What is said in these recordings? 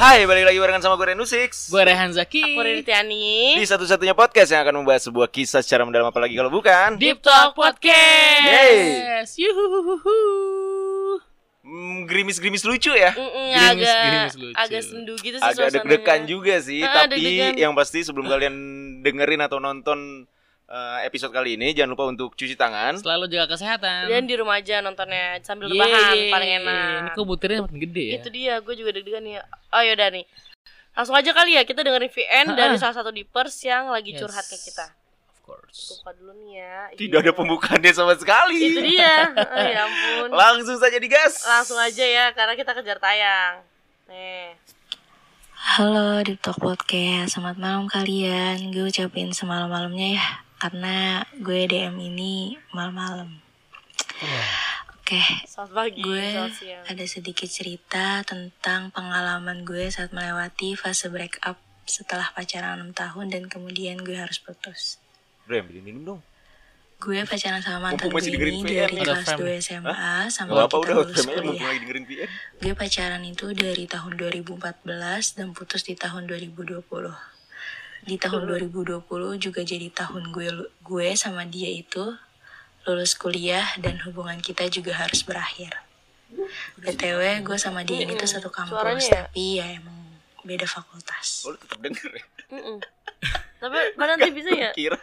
Hai, balik lagi barengan sama gue Renu Six Gue Rehan Zaki Aku Riri Tiani Di satu-satunya podcast yang akan membahas sebuah kisah secara mendalam apalagi kalau bukan Deep Talk Podcast Yeay. Yuhuhuhu. hmm, Gerimis-gerimis lucu ya Mm-mm, Gerimis- agak gerimis lucu. agak sendu gitu sih Agak deg-degan juga sih Ah, Tapi deg-degan. yang pasti sebelum kalian dengerin atau nonton episode kali ini Jangan lupa untuk cuci tangan Selalu jaga kesehatan Dan di rumah aja nontonnya sambil Yeay. rebahan paling enak. Ini kok butirnya makin gede ya Itu dia, gue juga deg-degan nih. Oh yaudah nih. Langsung aja kali ya kita dengerin VN dari salah satu dipers yang lagi Yes. curhat ke kita. Of course Buka dulu nih ya. Tidak ada Iya. pembukaannya sama sekali Itu dia. Oh, ya ampun. Langsung saja digas Langsung aja ya karena kita kejar tayang. Nih. Halo Deep Talk Podcast, selamat malam kalian Gue ucapin semalam-malamnya ya Karena gue DM ini malam-malam. Oke, Selamat pagi, gue ada sedikit cerita tentang pengalaman gue saat melewati fase break up setelah pacaran 6 tahun dan kemudian gue harus putus. Bro, yang minum dong. Gue pacaran sama mantan gue ini VN dari kelas Ada 2 SMA sampai Gak kita udah, lulus kuliah. Gue pacaran itu dari tahun 2014 dan putus di tahun 2020. Di tahun 2020 juga jadi tahun gue gue sama dia itu lulus kuliah dan hubungan kita juga harus berakhir. BTW gue sama dia ini tuh satu kampus Suaranya ya? tapi ya emang beda fakultas. Oh, lu tetap denger ya. Tapi mana nanti bisa ya? Kira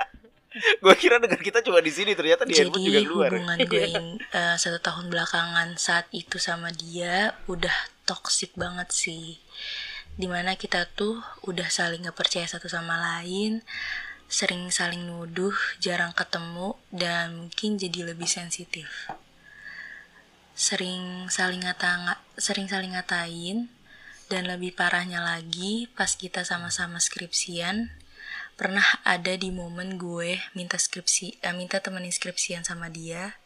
Gue kira denger kita cuma di sini Ternyata di handphone juga Jadi keluar ya. hubungan gue in- eh, satu tahun belakangan saat itu sama dia udah toxic banget sih. Di mana kita tuh udah saling gak percaya satu sama lain, sering saling nuduh, jarang ketemu, dan mungkin jadi lebih sensitif. Sering saling ngata sering saling ngatain, dan lebih parahnya lagi pas kita sama-sama skripsian, pernah ada di momen gue minta skripsi eh, minta temenin skripsian sama dia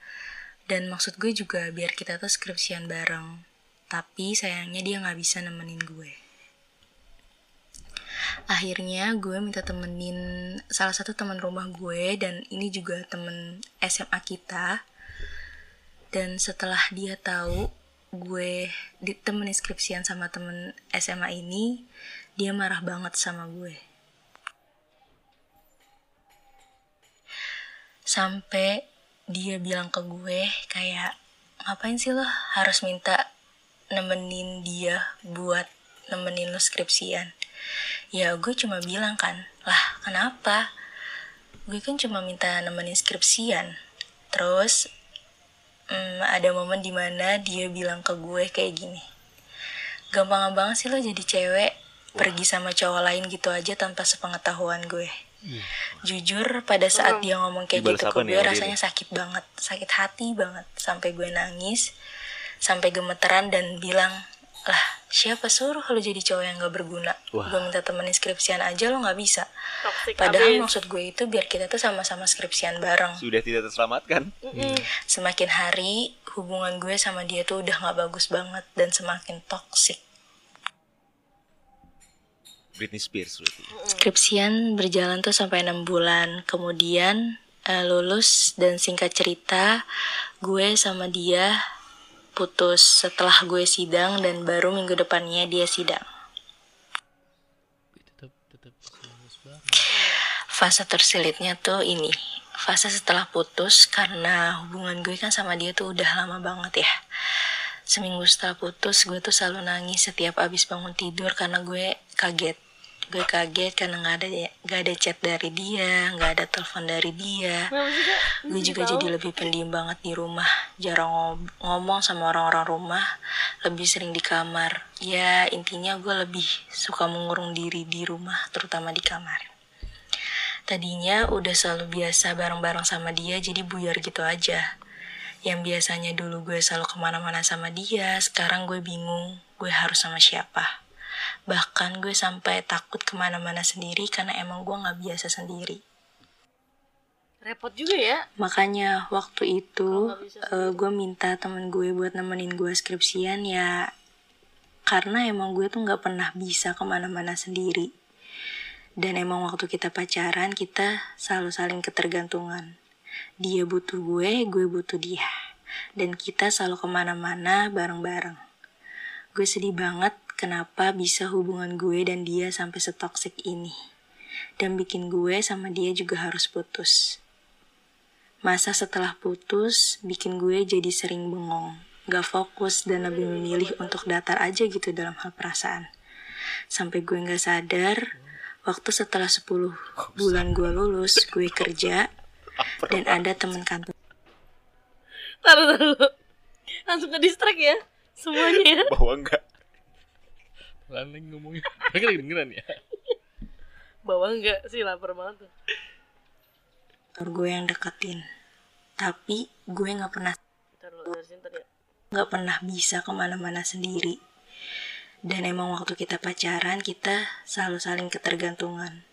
dan maksud gue juga biar kita tuh skripsian bareng tapi sayangnya dia nggak bisa nemenin gue akhirnya gue minta temenin salah satu teman rumah gue dan ini juga temen SMA kita. Dan setelah dia tahu gue ditemenin skripsian sama temen SMA ini dia marah banget sama gue. Sampai dia bilang ke gue kayak ngapain sih lo harus minta nemenin dia buat nemenin lo skripsian ya gue cuma bilang kan lah kenapa? Gue kan cuma minta nemenin skripsian. Terus mm, ada momen di mana dia bilang ke gue kayak gini gampang-gampang sih lo jadi cewek pergi sama cowok lain gitu aja tanpa sepengetahuan gue. Jujur pada saat dia ngomong kayak Dibalas gitu ke gue dia rasanya sakit banget sakit hati banget. Sampai gue nangis sampai gemeteran dan bilang lah siapa suruh lo jadi cowok yang gak berguna Wah. gue minta temenin skripsian aja lo nggak bisa Toxic padahal abis. maksud gue itu biar kita tuh sama-sama skripsian bareng Sudah tidak terselamatkan Mm-mm. semakin hari hubungan gue sama dia tuh udah nggak bagus banget dan semakin toksik Britney Spears berarti Skripsian berjalan tuh sampai enam bulan. Kemudian eh, lulus dan singkat cerita, gue sama dia putus setelah gue sidang dan baru minggu depannya dia sidang. Fase tersulitnya tuh ini. Fase setelah putus karena hubungan gue kan sama dia tuh udah lama banget ya. Seminggu setelah putus gue tuh selalu nangis setiap abis bangun tidur karena gue kaget. Gue kaget karena nggak ada nggak ada chat dari dia, nggak ada telepon dari dia. Gue juga jadi lebih pendiam banget di rumah. Jarang ngomong sama orang-orang rumah. Lebih sering di kamar. Ya intinya gue lebih suka mengurung diri di rumah terutama di kamar. Tadinya udah selalu biasa bareng-bareng sama dia jadi buyar gitu aja. Yang biasanya dulu gue selalu ke mana-mana sama dia sekarang gue bingung gue harus sama siapa bahkan gue sampai takut ke mana-mana sendiri karena emang gue nggak biasa sendiri Repot juga ya. Makanya waktu itu eh, gue minta temen gue buat nemenin gue skripsian ya karena emang gue tuh nggak pernah bisa ke mana-mana sendiri. Dan emang waktu kita pacaran kita selalu saling ketergantungan. Dia butuh gue, gue butuh dia. Dan kita selalu ke mana-mana bareng-bareng. Gue sedih banget kenapa bisa hubungan gue dan dia sampai setoksik ini. Dan bikin gue sama dia juga harus putus. Masa setelah putus, bikin gue jadi sering bengong, gak fokus dan lebih memilih untuk datar aja gitu dalam hal perasaan. Sampai gue gak sadar, waktu setelah 10 bulan gue lulus, gue kerja, dan ada temen kantor Taruh taruh. Langsung ke distract ya semuanya. ya. Bahwa enggak. Pelan lagi ngomongnya. Mereka lagi dengeran ya. Bawa enggak sih lapar banget tuh. kantor gue yang deketin. Tapi gue gak pernah sini ntar ya. gak pernah bisa ke mana-mana sendiri. Dan emang waktu kita pacaran, kita selalu saling ketergantungan.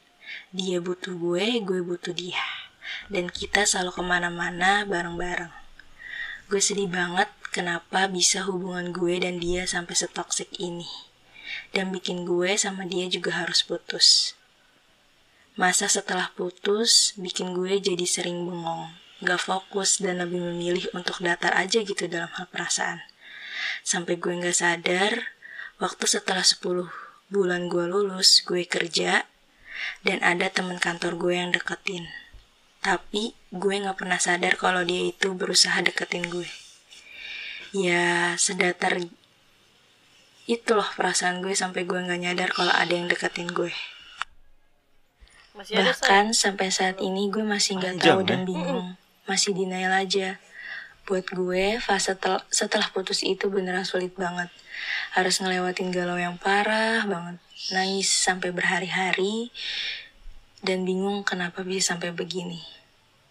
Dia butuh gue, gue butuh dia. Dan kita selalu ke mana-mana bareng-bareng. Gue sedih banget kenapa bisa hubungan gue dan dia sampai setoksik ini. Dan bikin gue sama dia juga harus putus. Masa setelah putus, bikin gue jadi sering bengong, gak fokus dan lebih memilih untuk datar aja gitu dalam hal perasaan. Sampai gue gak sadar, waktu setelah 10 bulan gue lulus, gue kerja, dan ada temen kantor gue yang deketin. Tapi gue gak pernah sadar kalau dia itu berusaha deketin gue. Ya, sedatar itu loh perasaan gue sampai gue gak nyadar kalau ada yang deketin gue. Masih ada. Bahkan sampai saat ini gue masih nggak tahu ya? dan bingung, masih denial aja. Buat gue fase tel- setelah putus itu beneran sulit banget. Harus ngelewatin galau yang parah banget, nangis sampai berhari-hari, dan bingung kenapa bisa sampai begini.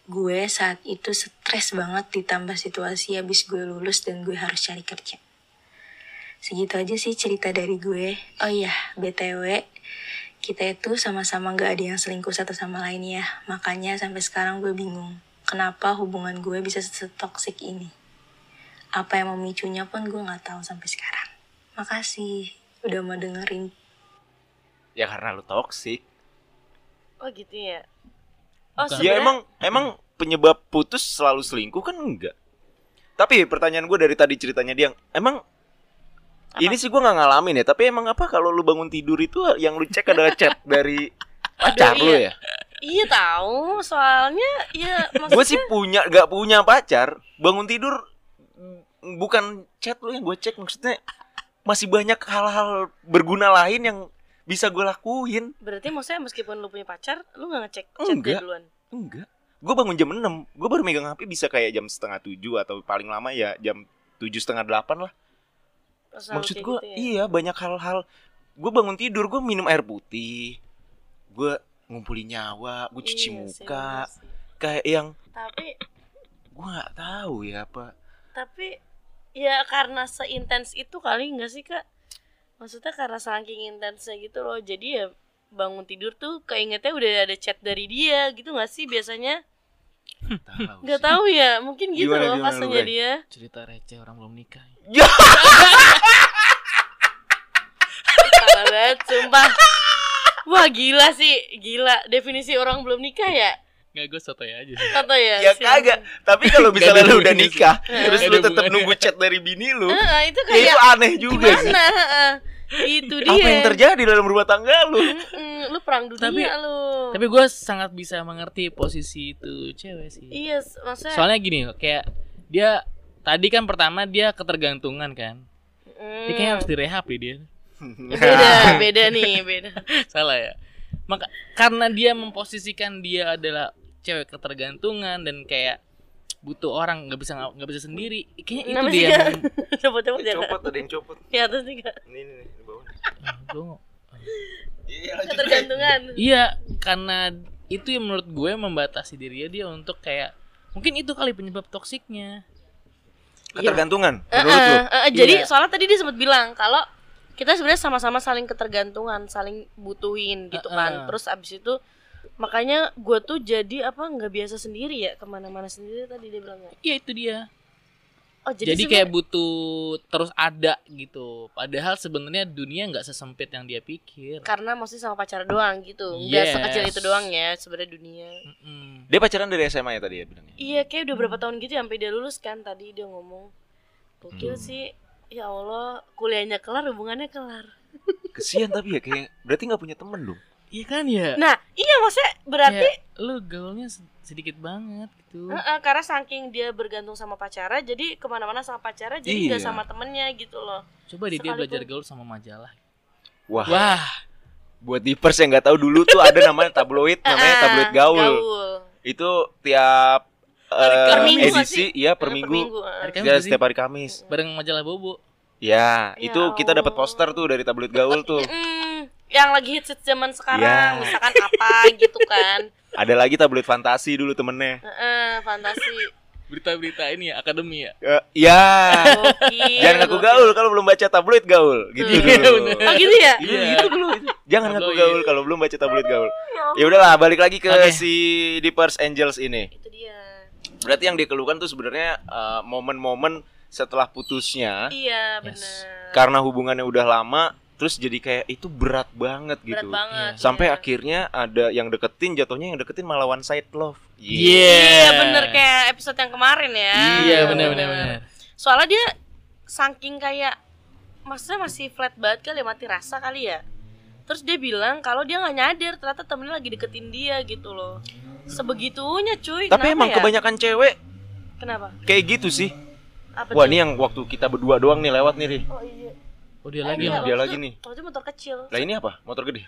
Gue saat itu stres banget ditambah situasi habis gue lulus dan gue harus cari kerja. Segitu aja sih cerita dari gue. Oh iya, BTW, kita itu sama-sama gak ada yang selingkuh satu sama lain ya. Makanya sampai sekarang gue bingung. Kenapa hubungan gue bisa setoksik ini? Apa yang memicunya pun gue gak tahu sampai sekarang. Makasih udah mau dengerin. Ya karena lu toksik. Oh gitu ya. Oh Bukan. Ya emang emang penyebab putus selalu selingkuh kan enggak. Tapi pertanyaan gue dari tadi ceritanya dia, emang ini sih gue nggak ngalamin ya. Tapi emang apa kalau lu bangun tidur itu yang lu cek adalah chat dari pacar lu iya. ya? Iya tahu, soalnya ya Gue maksudnya sih punya gak punya pacar. Bangun tidur bukan chat lu yang gue cek maksudnya masih banyak hal-hal berguna lain yang bisa gue lakuin. berarti maksudnya meskipun lu punya pacar, lu gak ngecek chat dia Enggak. duluan. Enggak. Gue bangun jam 6 Gue baru megang HP bisa kayak jam setengah tujuh Atau paling lama ya jam tujuh setengah delapan lah Maksud gue gitu ya? iya banyak hal-hal Gue bangun tidur gue minum air putih Gue ngumpulin nyawa Gue cuci Iya muka sih. Kayak yang Tapi Gue gak tahu ya apa tapi ya karena seintens itu kali nggak sih kak? Maksudnya karena saking intensnya gitu loh, jadi ya bangun tidur tuh keingetnya udah ada chat dari dia gitu nggak sih biasanya? Tahu sih. tahu ya, mungkin gitu Gimana, loh gimana dia. Cerita receh orang belum nikah. Parah banget, sumpah. Wah gila sih, gila. Definisi orang belum nikah ya? Enggak gue sotoy aja sih. Ya? Ya kagak Tapi kalau misalnya lu udah nikah. Terus lu tetap nunggu chat dari bini lu Heeh, itu Ya kayak itu aneh juga sih gimana? Itu dia. Apa yang terjadi dalam rumah tangga lu Mm-mm, lu perang dunia Tapi- lu. Tapi gue sangat bisa mengerti posisi itu cewek sih. Iya, s- maksudnya Soalnya gini, kayak dia tadi kan pertama dia ketergantungan kan. Dia kayaknya harus direhab ya dia. beda, beda nih, beda. Salah ya. Maka karena dia memposisikan dia adalah cewek ketergantungan dan kayak butuh orang nggak bisa nggak bisa sendiri. Kayaknya itu Nama dia. Kak? Coba-coba Ini jangan. Copot ada yang copot Di atas nih, Kak. Ini nih di bawah Gue Iya Ketergantungan. Iya, karena itu yang menurut gue membatasi dirinya dia untuk kayak mungkin itu kali penyebab toksiknya. Ketergantungan Eh, Menurut lu eh, eh, jadi Iya. soalnya tadi dia sempat bilang kalau kita sebenarnya sama-sama saling ketergantungan, saling butuhin gitu Eh, kan. eh. Terus abis itu makanya gue tuh jadi apa nggak biasa sendiri ya ke mana-mana sendiri tadi dia bilang Iya itu dia. oh jadi, Jadi, kayak butuh terus ada gitu. Padahal sebenarnya dunia nggak sesempit yang dia pikir. karena maksudnya sama pacar doang gitu nggak Yes. sekecil itu doang ya sebenarnya dunia Mm-mm. Dia pacaran dari SMA ya tadi ya bilangnya iya kayak udah berapa tahun gitu ya, sampai dia lulus kan tadi dia ngomong gokil Hmm. sih ya Allah kuliahnya kelar hubungannya kelar Kesian tapi ya kayak berarti nggak punya temen dong. Iya kan ya? nah iya maksudnya berarti Kayak lu gaulnya se- sedikit banget gitu. Heeh, karena saking dia bergantung sama pacara jadi ke mana-mana sama pacara jadi nggak Iya. sama temennya gitu loh Coba deh dia belajar gaul sama majalah. Wah, Wah, buat Deepers yang nggak tahu dulu tuh ada namanya tabloid, namanya tabloid gaul. Itu tiap eh, Per minggu nggak edisi ya per Eh, minggu. Hari Kamis Ya, sih? setiap hari Kamis. bareng majalah Bobo. Ya, Ya itu kita dapat Allah. poster tuh dari tabloid gaul tuh. Yang lagi hits hits zaman sekarang Ya. misalkan apa gitu kan Ada lagi tabloid fantasi dulu temennya. Heeh, fantasi Berita-berita ini ya, akademi ya. Eh, ya. Gokil, Jangan ngaku gaul kalau belum baca tabloid gaul. Gitu Iya, dulu. oh gitu ya Itu Iya. gitu dulu. Jangan ngaku gaul kalau belum baca tabloid gaul. Ya udahlah, balik lagi ke Oke. si Deepers Angels ini. itu dia Berarti yang dikeluhkan tuh sebenarnya eh, momen-momen setelah putusnya iya Yes. benar karena hubungannya udah lama terus jadi kayak itu berat banget berat gitu. banget Sampai iya. akhirnya ada yang deketin jatuhnya yang deketin malah one side love. iya bener kayak episode yang kemarin ya Iya, benar benar benar. soalnya dia saking kayak maksudnya masih flat banget kali ya, mati rasa kali ya terus dia bilang kalau dia nggak nyadar ternyata temennya lagi deketin dia gitu loh sebegitunya cuy Tapi emang ya? kebanyakan cewek kenapa kayak gitu sih. apa Wah, tuh? ini yang waktu kita berdua doang nih lewat nih, Ri. oh iya Oh dia Eh, lagi iya. Dia lagi itu- nih. waktu itu motor kecil Lah ini apa? Motor gede.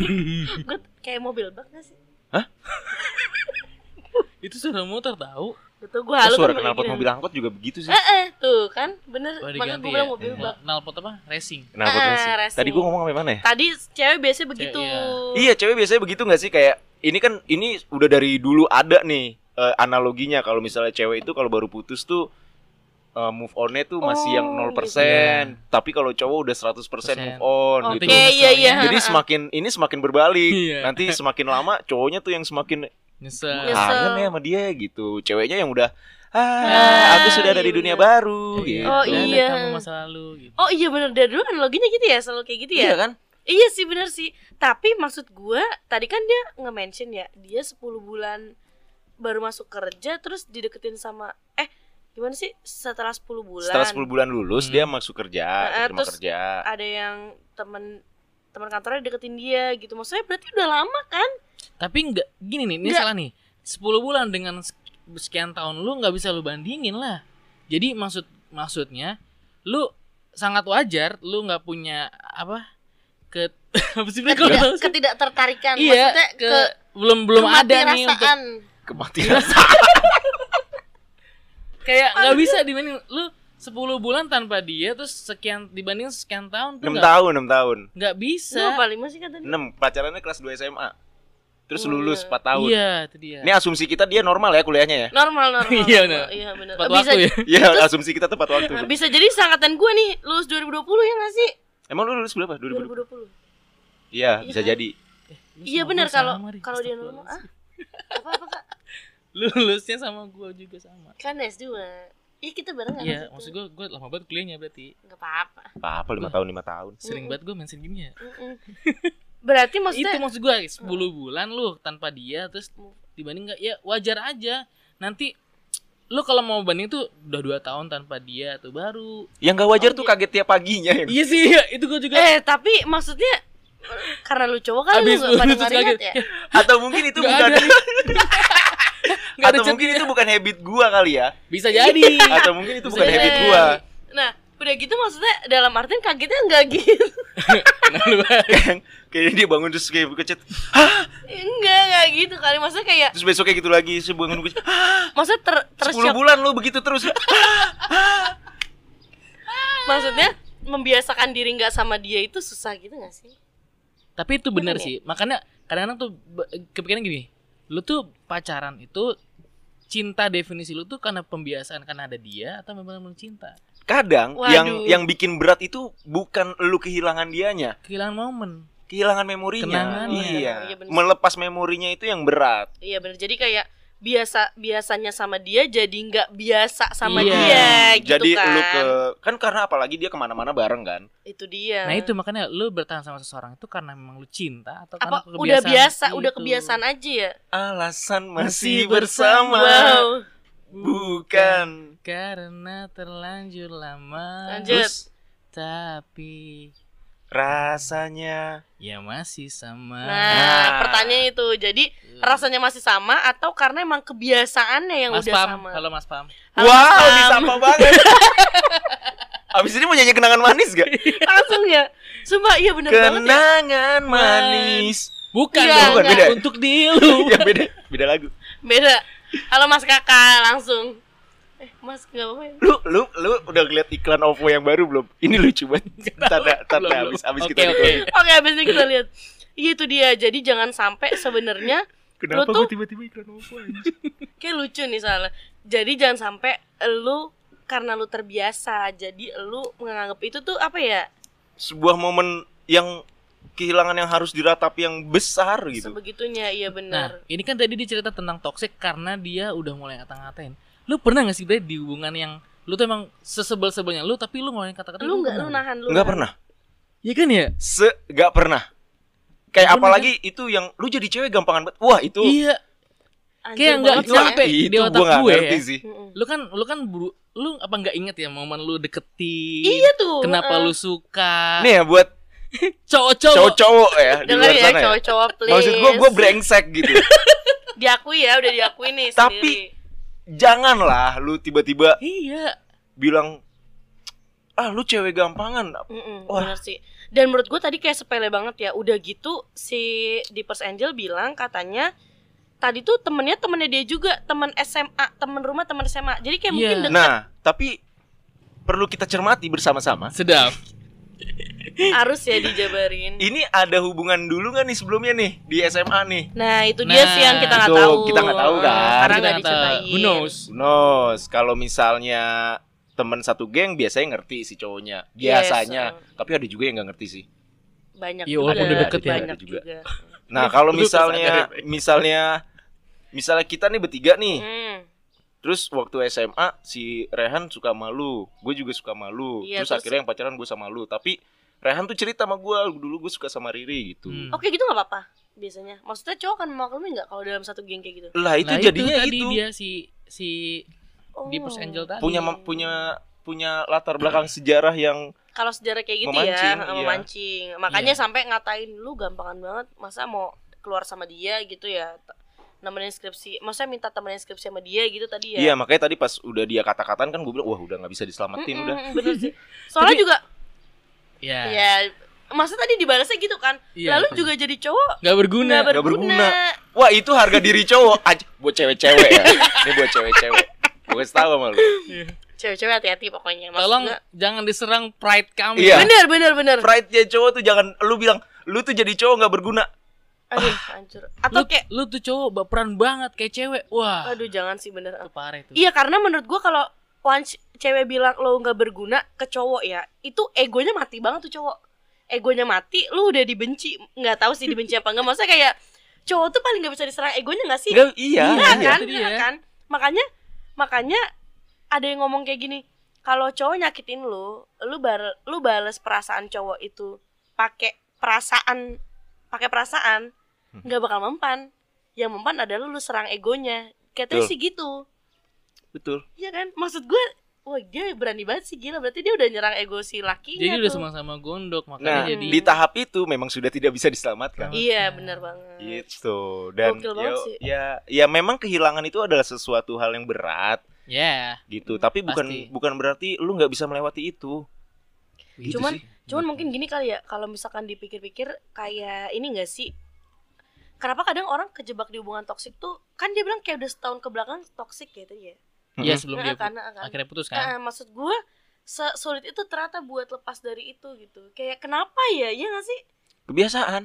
gue kayak mobil bak gak sih Itu suara motor tahu. Betul gue Oh, halu suara kan knalpot mobil angkot juga begitu sih. Eh, eh, tuh kan bener Wah makanya diganti gue ya. bilang mobil bak Nalpot apa? Racing. Knalpot Ah, racing. racing. Tadi gua ngomong sampai mana ya? tadi cewek biasanya begitu iya. Iya, cewek biasanya begitu nggak sih kayak ini kan ini udah dari dulu ada nih eh, analoginya kalau misalnya cewek itu kalau baru putus tuh eh, move on-nya tuh masih yang Oh, 0%, tapi kalau cowok udah 100% move on oke gitu. iya iya Jadi semakin ini semakin berbalik. Iya. Nanti semakin lama cowoknya tuh yang semakin Nyesel. Nyesel. kangen ya sama dia gitu. Ceweknya yang udah ah, Ah, aku sudah ada di iya dunia bener. baru gitu. Oh, Ada iya. kamu masa lalu gitu. oh iya bener dari dulu analoginya gitu ya selalu kayak gitu ya Iya kan? Iya sih bener sih Tapi maksud gue Tadi kan dia nge-mention ya Dia 10 bulan Baru masuk kerja Terus dideketin sama Eh gimana sih Setelah 10 bulan Setelah 10 bulan lulus Hmm. dia masuk kerja, Nah, terus kerja. Ada yang temen teman kantornya deketin dia gitu Maksudnya berarti udah lama kan Tapi enggak gini nih, ini Nggak. salah nih. 10 bulan dengan sek- sekian tahun lu nggak bisa lu bandingin lah. Jadi maksud maksudnya lu sangat wajar lu nggak punya apa ke apa sih nggak Ketidak, sih. ketidak tertarikan Iya, Maksudnya ke, ke, belum belum ada nih untuk. Kematian. kayak nggak bisa dibanding lu 10 bulan tanpa dia terus sekian dibanding sekian tahun tuh 6 nggak tahun, 6 tahun. nggak Lu bisa. apa lima sih kata dia 6 pacarannya kelas 2 SMA. Terus Oh, lulus iya. 4 tahun. Iya, itu dia. Ini asumsi kita dia normal ya kuliahnya ya. Normal normal Iya, bener. Iya Tepat Bisa, waktu ya. Iya, asumsi kita tepat waktu. Nah, bisa jadi seangkatan gue nih Lulus 2020 ya gak sih Emang lu lulus berapa? 2020. 2020 Iya, Iya bisa kan? jadi. Lu Iya benar kalau kalau dia normal ah apa apa kak lulusnya sama gua juga sama. kan S2 Iya kita bareng kan Iya, maksud gua gua lama banget kuliahnya berarti. Gak apa-apa Apa 5 tahun, 5 tahun. Sering banget gua mention gini ya. Mm-mm. Berarti Itu maksudnya maksud gua 10 bulan lu tanpa dia terus dibanding nggak ya wajar aja. Nanti lu kalau mau banding tuh udah dua tahun tanpa dia tuh baru. Yang gak wajar Oh, tuh iya. kaget tiap paginya. ya. Iya sih, itu gua juga Eh tapi maksudnya Karena lu cowok kan Abis lu gak gak kaget. ingat ya Atau mungkin itu Nggak bukan ada ada atau mungkin itu bukan habit gua kali ya. bisa jadi. Atau mungkin itu Bisa bukan jadi. habit gua. Nah udah gitu maksudnya dalam artian kagetnya nggak gitu. Kayak kayaknya dia bangun terus kayak kecet. Enggak nggak gitu kali Maksudnya kayak Terus besoknya gitu lagi, terus bangun kecet. Maksudnya ter, 10 tersyok bulan lu begitu terus. Maksudnya membiasakan diri nggak sama dia itu susah gitu gak sih? Tapi itu benar Bener ya? sih. Makanya kadang-kadang tuh kepikiran gini. Lu tuh pacaran itu cinta definisi lu tuh karena pembiasaan karena ada dia atau memang lu cinta? Kadang Waduh. yang yang bikin berat itu bukan lu kehilangan dianya, Kehilangan momen. kehilangan memorinya. Kenangannya. Iya. Iya, bener. Melepas memorinya itu yang berat. Iya bener Jadi kayak biasa biasanya sama dia jadi nggak biasa sama Iya. dia gitu Jadi kan. lu ke kan karena apalagi dia ke mana-mana bareng kan. itu dia. Nah itu makanya lu bertahan sama seseorang itu karena memang lu cinta atau apa karena udah biasa, udah itu? kebiasaan aja ya. Alasan Masih masih bersama, Wow. bukan karena terlanjur lama. Lanjut. Terus Tapi rasanya ya masih sama. Nah, Nah. pertanyaan itu. Jadi rasanya masih sama atau karena emang kebiasaannya yang Mas udah Pam, sama? halo Mas Pam. Halo, wow Pam. disapa banget Abis ini mau nyanyi kenangan manis gak? Langsung ya. Sumpah iya bener banget ya. Kenangan manis Bukan dong, bukan, beda. untuk di lu. Ya beda, beda lagu Beda. Halo Mas Kakak langsung. Eh, Mas enggak apa-apa ya? Lu, lu, lu udah ngeliat iklan OVO yang baru belum? Ini lucu banget Tanda, tanda Belum, abis, abis belum. kita Oke, oke. habis ini kita lihat. Iya itu dia. Jadi jangan sampai sebenarnya Kenapa Lu tuh- tiba-tiba iklan OVO aja? kayak lucu nih soalnya. Jadi jangan sampai lu karena lu terbiasa jadi lu menganggap itu tuh apa ya Sebuah momen yang kehilangan yang harus diratapi yang besar gitu sebegitunya iya Nah, benar ini kan tadi dia cerita tentang toxic karena dia udah mulai ngata-ngatain. Lu pernah gak sih Bre di hubungan yang lu tuh emang sesebel-sebelnya lu tapi lu ngeluarin kata-kata lu nggak lu pernah nahan lu Enggak nahan. pernah Iya kan ya? Se, gak pernah Kayak Pernah, apalagi itu yang lu jadi cewek gampangan banget Wah itu Iya. Anjir Kayak nggak nyampe itu di otak gua nggak gue ngerti ya. sih. Lu kan lu kan buru, lu apa nggak inget ya momen lu deketin? iya tuh Kenapa eh. lu suka? Nih ya buat cowok-cowok. cowok-cowok ya di luar ya sana ya cowok-cowok please Maksud gue, gue brengsek gitu diakui ya udah diakui nih Tapi- sendiri. Janganlah lu tiba-tiba Iya. bilang Ah lu cewek gampangan Mm-mm, Wah. bener sih dan menurut gue tadi kayak sepele banget ya udah gitu si Deepers Angel bilang katanya tadi tuh temennya temennya dia juga teman SMA temen rumah teman SMA jadi kayak mungkin Iya. deket Nah tapi Perlu kita cermati bersama-sama Sedap. harus ya dijabarin. Ini ada hubungan dulu gak nih sebelumnya nih Di SMA nih? Nah itu dia Nah, sih yang kita nggak itu tahu. kita nggak tahu kan. karena Kita nggak nggak tahu. diceritain. Who knows? Nos, kalau misalnya teman satu geng biasanya ngerti si cowoknya. Biasanya. Yes, tapi ada juga yang nggak ngerti sih. Banyak Iya, walaupun udah deket ya. banyak Ada juga. juga, nah kalau misalnya misalnya misalnya kita nih bertiga nih. Hmm, terus waktu SMA si Rehan suka malu. Gue juga suka malu. Iya, terus, terus- akhirnya yang pacaran gue sama lu. Tapi Rehan tuh cerita sama gue dulu gue suka sama Riri gitu Hmm. oke gitu nggak apa-apa biasanya maksudnya cowok kan memaklumi nggak kalau dalam satu geng kayak gitu lah itu Nah, jadinya tadi itu, dia si si oh. Deepers Angel tadi. punya punya punya latar belakang sejarah yang kalau sejarah kayak gitu Memancing, ya iya. memancing makanya Iya. sampai ngatain lu gampangan banget masa mau keluar sama dia gitu ya nemenin skripsi masa minta temenin skripsi sama dia gitu tadi ya Iya makanya tadi pas udah dia kata-kataan kan gue bilang wah udah nggak bisa diselamatin Mm-mm, udah bener sih soalnya Tapi- juga Ya. ya masa tadi dibalasnya gitu kan Iya. lalu juga jadi cowok Nggak berguna. Nggak berguna, berguna. Wah itu harga diri cowok aja buat cewek-cewek ya. Ini buat cewek-cewek. Gue kasih tahu sama lu. cewek-cewek hati-hati pokoknya Maksud Tolong jangan diserang pride kami. Iya. bener bener bener Pride nya cowok tuh jangan lu bilang lu tuh jadi cowok nggak berguna. aduh hancur atau Lu, kayak lu tuh cowok baperan banget kayak cewek. Wah. aduh jangan sih bener Itu parah itu. Iya karena menurut gua kalau once cewek bilang lo nggak berguna ke cowok ya itu egonya mati banget tuh cowok. Egonya mati lu udah dibenci. Nggak tahu sih dibenci apa enggak maksudnya kayak cowok tuh paling nggak bisa diserang egonya nggak sih? Enggak, iya. Iya iya, kan? Itu dia. Iya kan? Makanya makanya ada yang ngomong kayak gini kalau cowok nyakitin lu lu bar lu bales perasaan cowok itu pakai perasaan pakai perasaan Hmm. nggak bakal mempan. Yang mempan adalah lu serang egonya. Katanya Betul. sih gitu Betul. Iya kan? Maksud gue Wah dia berani banget sih gila Berarti dia udah nyerang ego si lakinya Jadi udah tuh. sama-sama gondok Nah, makanya jadi di tahap itu memang sudah tidak bisa diselamatkan. Iya bener banget Gitu. Dan Gokil banget ya, sih. ya ya memang kehilangan itu adalah sesuatu hal yang berat ya. gitu. Tapi bukan Pasti. bukan berarti lu nggak bisa melewati itu. Gitu Cuman sih. Cuman mungkin gini kali ya Kalau misalkan dipikir-pikir Kayak ini gak sih Kenapa kadang orang kejebak di hubungan toksik tuh Kan dia bilang kayak udah setahun ke belakang toksik ya tadi ya Iya sebelum Nah, dia nah, kan. akhirnya putus Nah, kan. Maksud gue Sulit itu ternyata buat lepas dari itu gitu Kayak kenapa ya Iya gak sih Kebiasaan.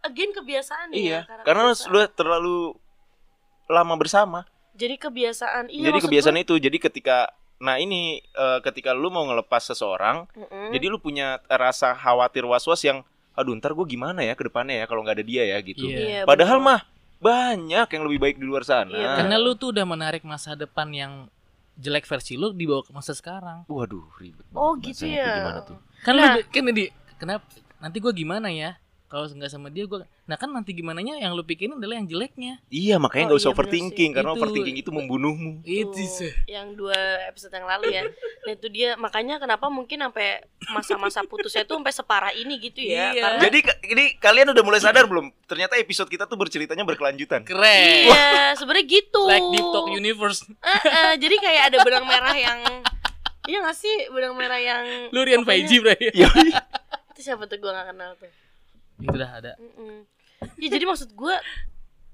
Again kebiasaan Iya. ya Karena lu kebiasaan. sudah terlalu lama bersama. Jadi kebiasaan Iya jadi kebiasaan gue- itu jadi ketika nah ini eh, ketika lu mau ngelepas seseorang Mm-mm. jadi lu punya rasa khawatir was-was yang aduh ntar gue gimana ya ke depannya ya kalau nggak ada dia ya gitu Iya. Iya, padahal bener. mah banyak yang lebih baik di luar sana Iya, Karena lu tuh udah menarik masa depan yang jelek versi lu dibawa ke masa sekarang. waduh ribet Oh banget gitu bahasanya, ya gimana tuh Kan Nah. lu kan di kenapa nanti gua gimana ya? Kalau nggak sama dia gue nah kan nanti gimana nya yang lu pikirin adalah yang jeleknya Iya makanya Oh, nggak usah iya overthinking karena Itu- overthinking itu membunuhmu. itu sih yang dua episode yang lalu ya. Nah itu dia makanya kenapa mungkin sampai masa-masa putusnya tuh sampai separah ini gitu ya. Iya. Karena Jadi ini kalian udah mulai sadar belum? Ternyata episode kita tuh berceritanya berkelanjutan. keren iya sebenarnya gitu. like deep talk universe Eh, eh, jadi kayak ada benang merah yang Iya gak sih benang merah yang lu Rian pokoknya- Faiji bro Iya. Itu siapa tuh gue gak kenal tuh itu dah ada Mm-mm. Ya jadi maksud gue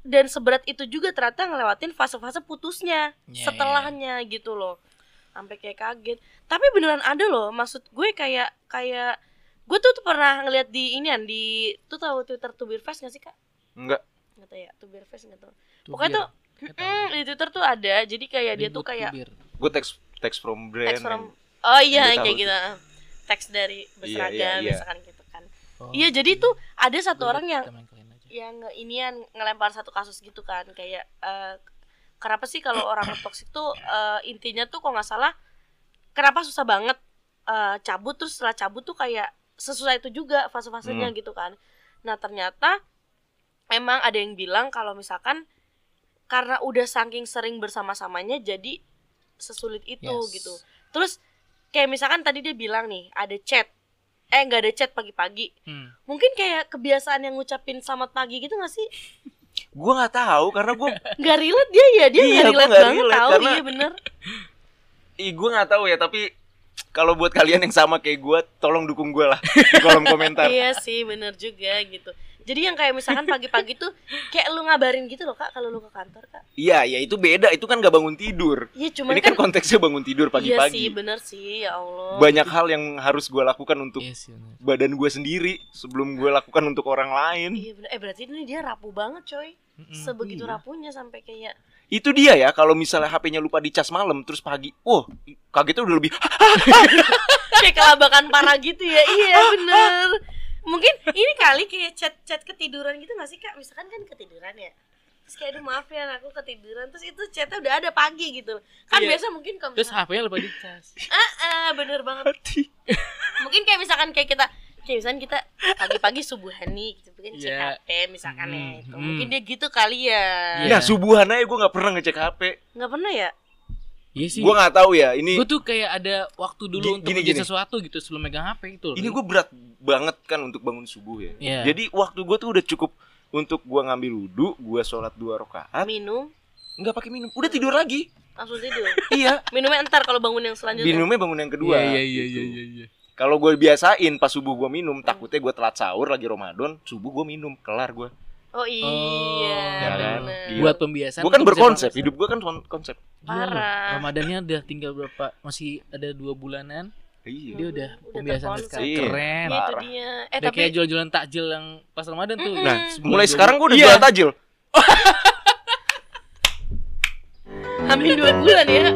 Dan seberat itu juga ternyata ngelewatin fase-fase putusnya Yeah. Setelahnya gitu loh sampai kayak kaget Tapi beneran ada loh Maksud gue kayak Kayak Gue tuh, tuh pernah ngeliat di inian Di Tuh tahu Twitter Tubir Fest gak sih kak? Enggak. Nggak tahu ya Tubir Fest gak tahu Pokoknya tuh mm, Di Twitter tuh ada Jadi kayak dia tuh kayak Gue teks teks from brand. Teks from Oh iya kayak gitu Teks dari Iya, berseragam iya, iya. Misalkan gitu kan Iya jadi tuh Ada satu orang yang yang inian ngelempar satu kasus gitu kan kayak eh, kenapa sih kalau orang toksik tuh eh, intinya tuh kok nggak salah kenapa susah banget eh, cabut terus setelah cabut tuh kayak sesusah itu juga fase-fasenya Hmm. gitu kan. Nah ternyata emang ada yang bilang kalau misalkan karena udah saking sering bersama-samanya jadi sesulit itu Yes. gitu. Terus kayak misalkan tadi dia bilang nih ada chat eh nggak ada chat pagi-pagi. Hmm. mungkin kayak kebiasaan yang ngucapin selamat pagi gitu gak sih? Gue nggak tahu karena gue nggak relate dia ya dia Iya, nggak gua relate nggak banget relate, tahu karena- iya bener. Ih, gue nggak tahu ya, tapi kalau buat kalian yang sama kayak gue, tolong dukung gue lah di kolom komentar. iya sih bener juga gitu jadi yang kayak misalkan pagi-pagi tuh kayak lu ngabarin gitu loh kak kalau lu ke kantor kak Iya, ya itu beda. Itu kan gak bangun tidur. iya cuman Ini kan konteksnya bangun tidur iya sih pagi-pagi. bener sih ya allah Banyak hal yang harus gue lakukan untuk Iya sih, bener. badan gue sendiri sebelum gue lakukan untuk orang lain. iya bener eh berarti ini dia rapuh banget coy sebegitu iya. rapuhnya sampai kayak Itu dia ya, kalau misalnya HP-nya lupa dicas malam terus pagi, wah kagetnya udah lebih. kayak kelabakan parah gitu ya iya bener mungkin ini kali kayak chat chat ketiduran gitu gak sih kak misalkan kan ketiduran ya terus kayak aduh maaf ya aku ketiduran terus itu chatnya udah ada pagi gitu kan Iya. biasa mungkin kalau terus HP-nya lupa dicas ah, ah, bener banget mungkin kayak misalkan kayak kita kayak misalkan kita pagi-pagi subuhan nih gitu mungkin cek Iya. HP misalkan ya Hmm, itu hmm. mungkin dia gitu kali ya Iya. Nah subuhan aja gue nggak pernah ngecek HP. nggak pernah ya iya sih Gue nggak tahu ya. Ini gue tuh kayak ada waktu dulu Gini, untuk gini, sesuatu gitu sebelum megang HP loh. ini gue berat banget kan untuk bangun subuh ya. Iya. Jadi waktu gue tuh udah cukup untuk gue ngambil wudhu, gue sholat dua rakaat, minum nggak pakai minum, udah tidur lagi. langsung tidur iya. minumnya entar kalau bangun yang selanjutnya Minumnya bangun yang kedua. Iya iya iya gitu. iya iya. Kalau gue biasain pas subuh gue minum, takutnya gue telat sahur lagi Ramadan, subuh gue minum, kelar gue. Oh iya, Ya kan? Gila. Buat pembiasaan. Gue kan bisa berkonsep, hidup gue kan kon- konsep. Gila loh, Parah. Ramadannya udah tinggal berapa? Masih ada dua bulanan. Iya. Dia udah Udah pembiasaan terkonsep. sekarang Iya. keren. Iya, itu dia. Eh Udah tapi kayak jual-jualan takjil yang pas Ramadan tuh. Nah, mulai sekarang gue udah bulan. jualan tajil. hampir dua bulan ya.